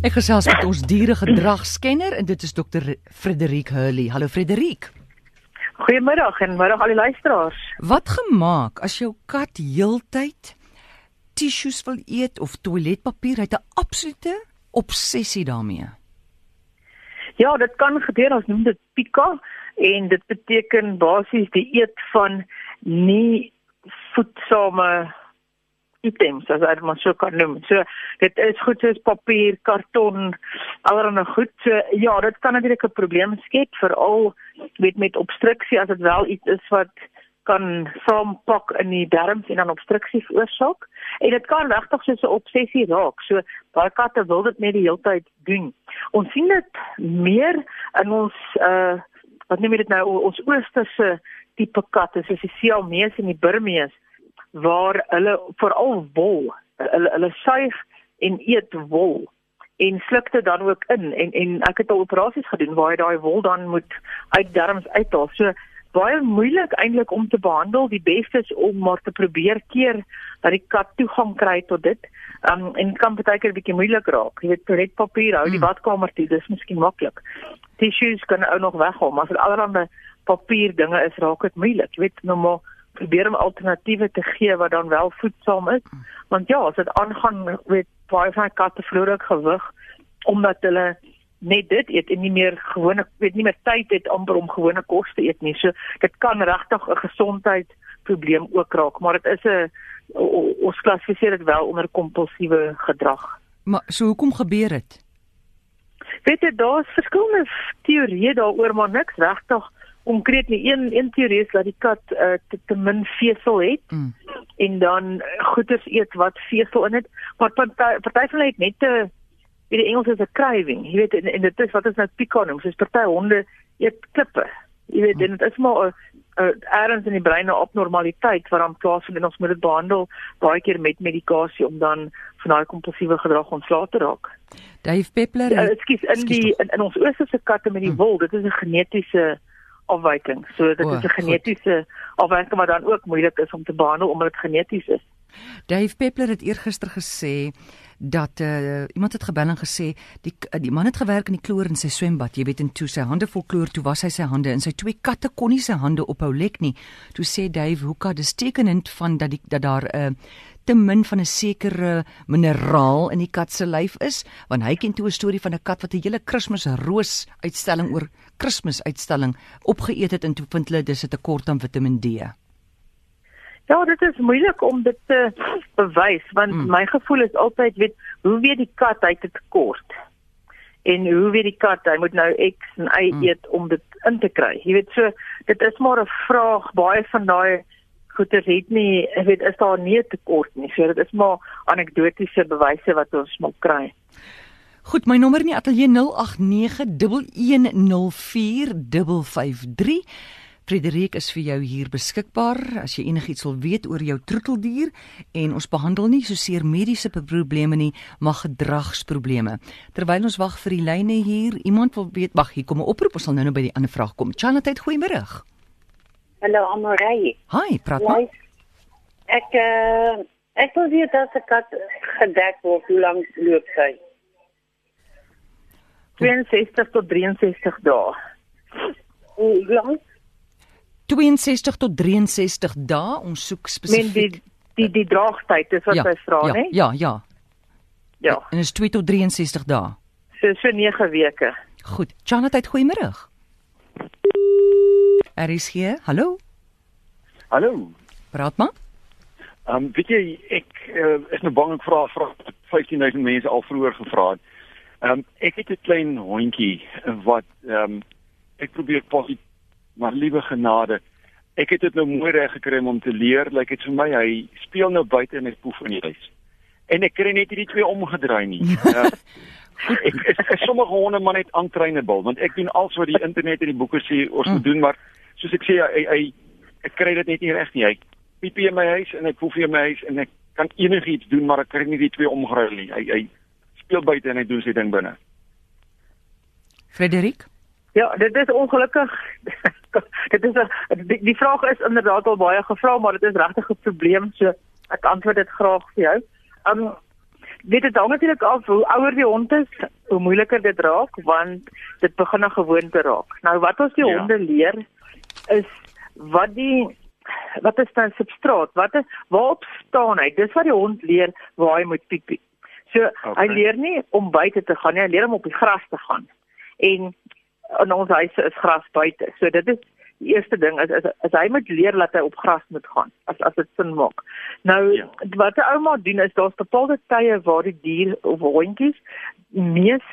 Ek gesels met ons dieregedragskenner en dit is dokter Frederik Hurley. Hallo Frederik. Goeiemiddag en middag al die luisteraars. Wat gemaak as jou kat heeltyd tissues wil eet of toiletpapier? Hy het 'n absolute obsessie daarmee. Ja, dit kan gebeur. Ons noem dit pika en dit beteken basies die eet van nie voedsame items as jy maar so kan noem. So dit is goed soos papier, karton, allerlei goed. So ja, dit kan natuurlik 'n probleem skep veral weet met obstruksie as dit wel iets is wat kan saampak in die darmes en dan obstruksie veroorsaak. En dit kan regtig soos 'n obsessie raak. So baie katte wil dit net die hele tyd doen. Ons sien dit meer in ons uh wat noem jy dit nou ons oosterse tipe katte soos die Siamese en die Burmese waar hulle veral wol hulle hulle suig en eet wol en sluk dit dan ook in en en ek het al operasies gedoen waar jy daai wol dan moet uit darmes uithaal. So baie moeilik eintlik om te behandel. Die beste is om maar te probeer keer dat die kat toegang kry tot dit. Um en kan baie keer 'n bietjie moeilik raak. Jy weet toiletpapier hou die hmm. badkamer toe, dis miskien maklik. Tissues kan ou nog weghaal, maar as dit allerlei papier dinge is, raak dit moeilik. Jy weet normaal probeer om alternatiewe te gee wat dan wel voedsaam is. Want ja, as dit aangaan met baie van katte verloor ook gewig omdat hulle net dit eet en nie meer gewone weet nie meer tyd het om om gewone kos te eet nie. So dit kan regtig 'n gesondheidsprobleem ook raak, maar dit is 'n ons klassifiseer dit wel onder kompulsiewe gedrag. Maar so hoekom gebeur dit? Weet jy, daar's verskillende teorieë daaroor, maar niks regtig konkreet nie een een teorie is dat die kat uh, te, te min vesel het mm. en dan goeders eet wat vesel in het maar party party van hulle het net 'n wie die Engels is 'n craving jy weet en, en dit is wat is nou picanum soos party honde eet klippe jy weet mm. dit is maar 'n erns in die brein 'n abnormaliteit wat dan plaasvind en ons moet dit behandel baie keer met medikasie om dan van daai kompulsiewe gedrag ontslae te raak. Dave Peppler, ja, ekskuus in die in, in ons oosterse katte met die mm. wol, dit is 'n genetiese afwyking. So dit oh, is 'n genetiese afwyking wat dan ook moeilik is om te behandel omdat dit geneties is. Dave Peppler het eergister gesê dat uh, iemand het gebel en gesê die die man het gewerk in die kloor in sy swembad, jy weet en toe sy hande vol kloor, toe was hy sy hande en sy twee katte kon nie sy hande ophou lek nie. Toe sê Dave, hoe kan dit tekenend van dat die dat daar 'n uh, te min van 'n sekere mineraal in die kat se lyf is, want hy ken toe 'n storie van 'n kat wat 'n hele Kersroos uitstalling oor Kersuitstalling opgeëet het en toe vind hulle dis 'n tekort aan Vitamiin D. Ja, dit is moeilik om dit te bewys want mm. my gevoel is altyd weet hoe weet die kat hy het 'n tekort? En hoe weet die kat hy moet nou X en Y mm. eet om dit in te kry? Jy weet so dit is maar 'n vraag baie van daai goeters het nie ek weet is daar nie tekort nie. So dit is maar anekdotiese bewyse wat ons moet kry. Goed, my nommer in die ateljee 0891104553. Frederik is vir jou hier beskikbaar as jy enigiets wil weet oor jou troeteldier en ons behandel nie so seer mediese probleme nie, maar gedragsprobleme. Terwyl ons wag vir die lyne hier, iemand wil weet, wag, hier kom 'n oproep, ons sal nou nou by die ander vraag kom. Chanatheid, goeiemôre. Hallo Amorey. Hi, praat maar. Ek uh, ek wil weet as 'n kat gedek word, hoe lank loop sy? 62 tot 63 dae. Hoe lank? 62 tot 63 dae. Ons soek spesifiek die die die draagtyd is wat ja, hy vra, ja, né? Ja, ja. Ja. En is 2 tot 63 dae. So so 9 weke. Goed. Chanatheid, goeiemôre. Er is hier. Hallo. Hallo. Praat maar. Ehm um, weet jy ek uh, is nou bang ek vra vra 15000 mense al vroeër gevra het. Ehm um, ek het 'n klein hondjie wat ehm um, ek probeer positief maar liewe genade. Ek het dit nou mooi reg gekry om te leer, lyk like dit vir my hy speel nou buite in 'n poef in die huis. En ek kry net hierdie twee omgedraai nie. uh, ek ek, ek sommige honde maar net untrainable want ek doen alles wat die internet en die boeke sê ons moet mm. doen maar soos ek sê hy hy ek kry dit net nie reg nie. Hy piepie in my huis en ek poef in my huis en ek kan enigiets doen maar ek kry nie die twee omgedraai nie. Hy hy speel buite en hy doen sy ding binne. Frederik? Ja, dit is ongelukkig. dit is 'n die, die vraag is inderdaad al baie gevra, maar dit is regtig 'n probleem, so ek antwoord dit graag vir jou. Um weet dit hang natuurlik af hoe ouer die hond is, hoe moeiliker dit raak want dit begin 'n gewoonte raak. Nou wat ons die ja. honde leer is wat die wat is dan substraat? Wat is waarop staan hy? Dis wat die hond leer waar hy moet piepie. So okay. hy leer nie om buite te gaan nie, hy leer om op die gras te gaan. En in ons huis is gras buite. So dit is die eerste ding is is, is hy moet leer dat hy op gras moet gaan as as dit sin maak. Nou ja. wat 'n ouma doen is daar's bepaalde tye waar die dier of hondjies mees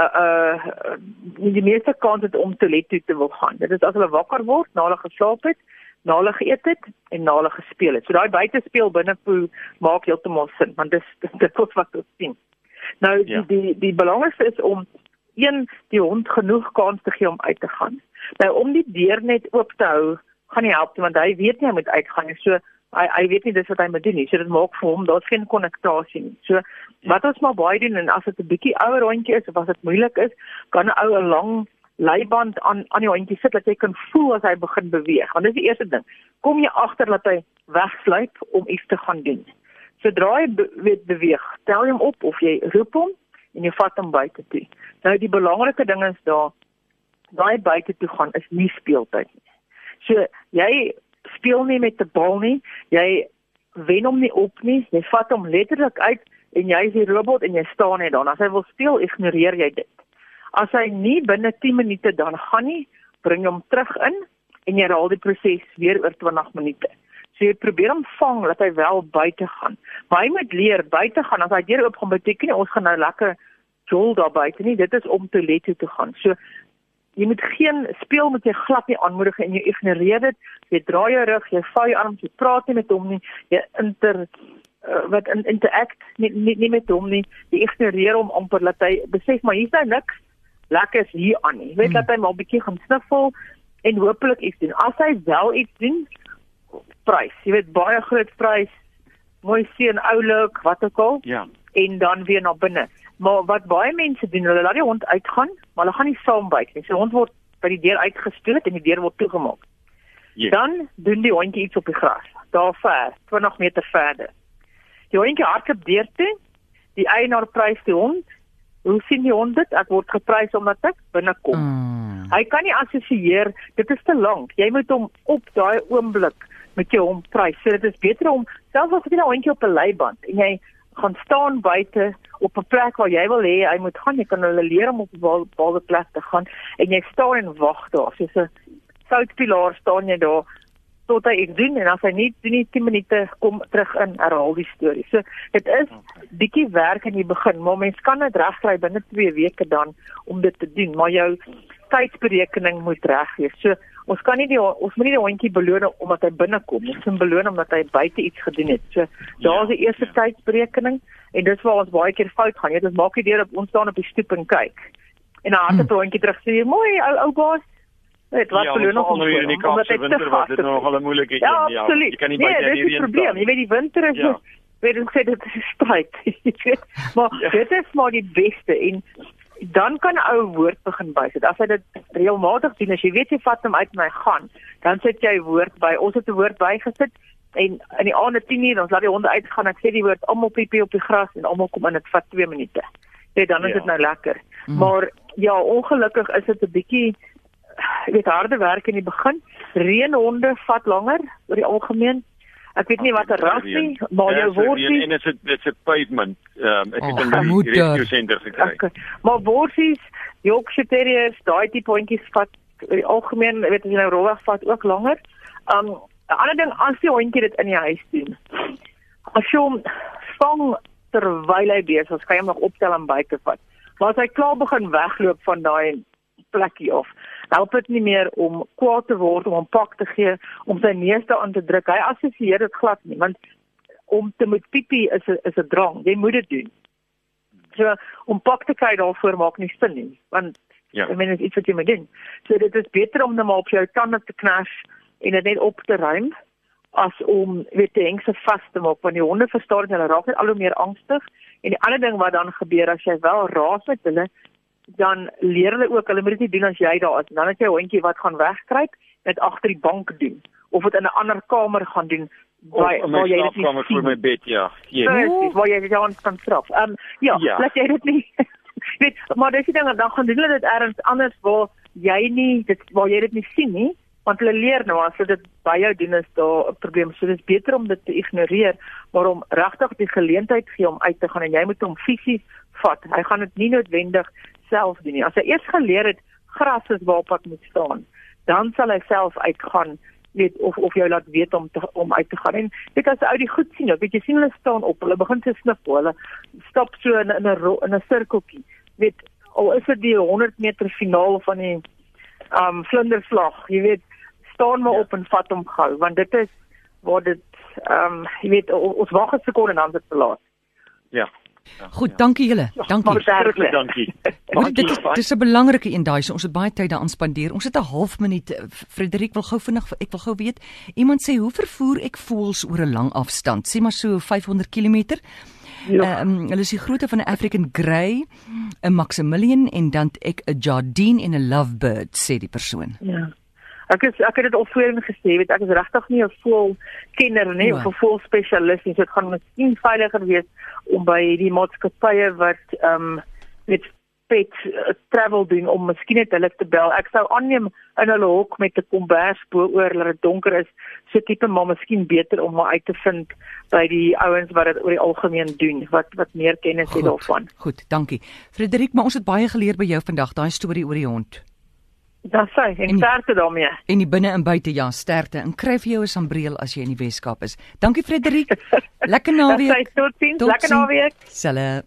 uh uh die meeste kans het om toilet toe te wil gaan. Dit is as hulle wakker word, na hulle geslaap het, na hulle geëet het en na hulle gespeel het. So daai buite speel binnepoe maak heeltemal sin want dis dit is wat ons sien. Nou ja. die die die belangrikste is om een die hond genoeg kans te gee om uit te gaan. Nou om die deur net oop te hou, gaan nie help nie want hy weet nie hy moet uitgaan nie. So hy hy weet nie dis wat hy moet doen nie. So dit maak vir hom daar's geen konnektasie nie. So wat ons maar baie doen en as dit 'n bietjie ouer hondjie is of as dit moeilik is, kan 'n ou 'n lang leiband aan aan die hondjie sit dat jy kan voel as hy begin beweeg. Want dis die eerste ding. Kom jy agter dat hy wegsluip om iets te gaan doen. Sodra hy be beweeg, tel hom op of jy roep hom en jy vat hom buite toe. Nou die belangrike ding is daar daai buite toe gaan is nie speeltyd nie. So jy speel nie met 'n bal nie. Jy wen hom nie op nie. Jy vat hom letterlik uit en jy is die robot en jy staan net daar. As hy wil speel, ignoreer jy dit. As hy nie binne 10 minute dan gaan nie, bring hom terug in en jy herhaal die proses weer oor 20 minute. So jy probeer hom vang dat hy wel buite gaan. Maar hy moet leer buite gaan. As hy deur oop gaan beteken nie ons gaan nou lekker jol daar buite nie. Dit is om toilet toe te gaan. So jy moet geen speel met jy glad nie aanmoedig en jy ignoreer dit. Jy draai jou rug, jy vou jou arms, jy praat nie met hom nie. Jy inter uh, wat in interact nie, nie nie met hom nie. Jy ignoreer hom amper dat hy besef maar hier's nou niks lekker hier aan nie. Jy weet hmm. dat hy maar 'n bietjie gaan sniffel en hopelik iets doen. As hy wel iets doen, prys. Jy weet baie groot prys. Mooi seën oulik, wat ook al. Ja. En dan weer na binne. Maar wat baie mense doen, hulle laat die hond uitgaan, maar hulle gaan nie saam byt nie. So hond word by die deur uitgestoot en die deur word toegemaak. Yes. Dan doen die hondjie iets op die gras, daar ver, 20 meter verder. Die hondjie hardloop deur toe. Die eienaar prys die hond. Hoe sien die hond dit? Ek word geprys omdat ek binnekom. Mm. Hy kan nie assosieer, dit is te lank. Jy moet hom op daai oomblik met jou hom prys. So dit is beter om selfs as jy 'n hondjie op 'n leiband en jy gaan staan buite op 'n plek waar jy wil hê hy moet gaan. Jy kan hulle leer om op 'n bepaalde plek te gaan en jy staan en wag daar. Soos 'n soutpilaar staan jy daar tot hy doen en as hy nie doen nie 10 minute kom terug in herhaal die storie. So dit is bietjie werk in die begin, maar mens kan dit regkry binne 2 weke dan om dit te doen, maar jou tydsberekening moet reg wees. So ons kan nie die ons moet nie die hondjie beloon omdat hy binnekom ons moet beloon omdat hy buite iets gedoen het. So daar's die eerste ja. tydsberekening en dis waar ons baie keer fout gaan. Jy dit maak jy deur op ons staan op die stoep en kyk. En dan het 'n hondjie terug sê mooi ou ou baas. Dit wat ja, beloon ons onder die kaapse winter wat dit nog al 'n moeilike een ja, ja jy kan nie nee, buite hierdie probleem. jy weet die winter is ja. weet ek sê dit is stryd maar ja. dit is maar die beste en dan kan 'n ou woord begin bysit. As hy dit reëlmatig doen, as jy weet jy vat hom uit en hy gaan, dan sit jy woord by. Ons het 'n woord bygesit en in die aande 10:00 ons laat die honde uitgaan. Ek sê die woord almal piepie op die gras en almal kom in dit vat 2 minute. Net dan is dit ja. nou lekker. Mm. Maar ja, ongelukkig is dit 'n bietjie jy weet harde werk in die begin. Reënhonde vat langer oor die algemeen. Ek weet nie watter ras nie, maar jou worsies en dit is dit is 'n pavement. Ehm um, ek het oh, in die rescue center gekry. Okay. Maar worsies, Yorkshire Terriers, daai tipe hondjies vat die algemeen, weet jy nou rolweg vat ook langer. Um 'n ander ding as die hondjie dit in die huis doen. As jy hom vang terwyl hy besig is, kan jy hom nog optel en buite vat. Maar as hy klaar begin wegloop van daai plekkie af, help dit nie meer om kwaad te word om hom pak te gee om sy neus te aan te druk. Hy assosieer dit glad nie, want om te moet piepie is 'n is 'n drang. Jy moet dit doen. So om pak te kry daarvoor maak nie sin nie, want ja. I mean dit is iets wat jy moet doen. So dit is beter om net maar op jou tande te knas en dit net op te ruim as om weet jy hengse vas te maak want die honde verstaan hulle raak net al hoe meer angstig en die ander ding wat dan gebeur as jy wel raas met hulle dan leer hulle ook hulle moet dit nie doen as jy daar is dan as jy 'n hondjie wat gaan wegkruip net agter die bank doen of dit in 'n ander kamer gaan doen waar, waar jy dit nie vir my bed ja. Ja. Yes. Waar jy dit aan kan straf. Ehm um, ja, ja, laat jy dit nie. weet, maar dis die ding dan gaan doen hulle dit ergens anders waar jy nie dit waar jy dit nie sien nie want hulle leer nou as dit by jou doen is daar 'n probleem. So dis beter om dit te ignoreer, maar om regtig die geleentheid gee om uit te gaan en jy moet hom fisies vat. Hy gaan dit nie noodwendig self doen nie. As hy eers geleer het gras is waarop hy moet staan, dan sal hy self uitgaan weet of of jy laat weet om te, om uit te gaan en weet as ou die goed sien jy weet jy sien hulle staan op hulle begin te sniffel hulle stap so in in 'n in 'n sirkeltjie weet al is dit die 100 meter finaal van die um vlinderslag jy weet staan maar ja. op en vat hom gou want dit is waar dit um jy weet ons wag 'n sekonde en dan dit te laat ja Ja, Goed, ja. dankie julle. Dankie. Dankie. dankie. Maar dit dis 'n belangrike een daai, so ons het baie tyd daaraan spandeer. Ons het 'n half minuut. Eh, Frederik wil gou vinnig ek wil gou weet. Iemand sê hoe vervoer ek voels oor 'n lang afstand? Sê maar so 500 km. Ja. Ehm um, hulle is die grootte van 'n African Grey, 'n Maximilian en dan ek 'n Jardine en 'n Lovebird sê die persoon. Ja. Ek is ek het dit al voorheen gesê, weet ek is regtig nie 'n voel kenner nie ja. of 'n voel spesialis nie. So dit gaan miskien veiliger wees om by die maatskappye wat ehm um, met pet uh, travel doen om miskien net hulle te bel. Ek sou aanneem in hulle hok met 'n kombers bo-oor dat dit donker is, so tipe maar miskien beter om maar uit te vind by die ouens wat dit oor die algemeen doen, wat wat meer kennis het daarvan. Goed, dankie. Frederik, maar ons het baie geleer by jou vandag, daai storie oor die hond. Dis sy, en sterkte daarmee. En die binne en buite ja, sterkte. En kry vir jou 'n sambreel as jy in die Weskaap is. Dankie Frederik. Lekker naweek. Totsiens, lekker naweek. Selle.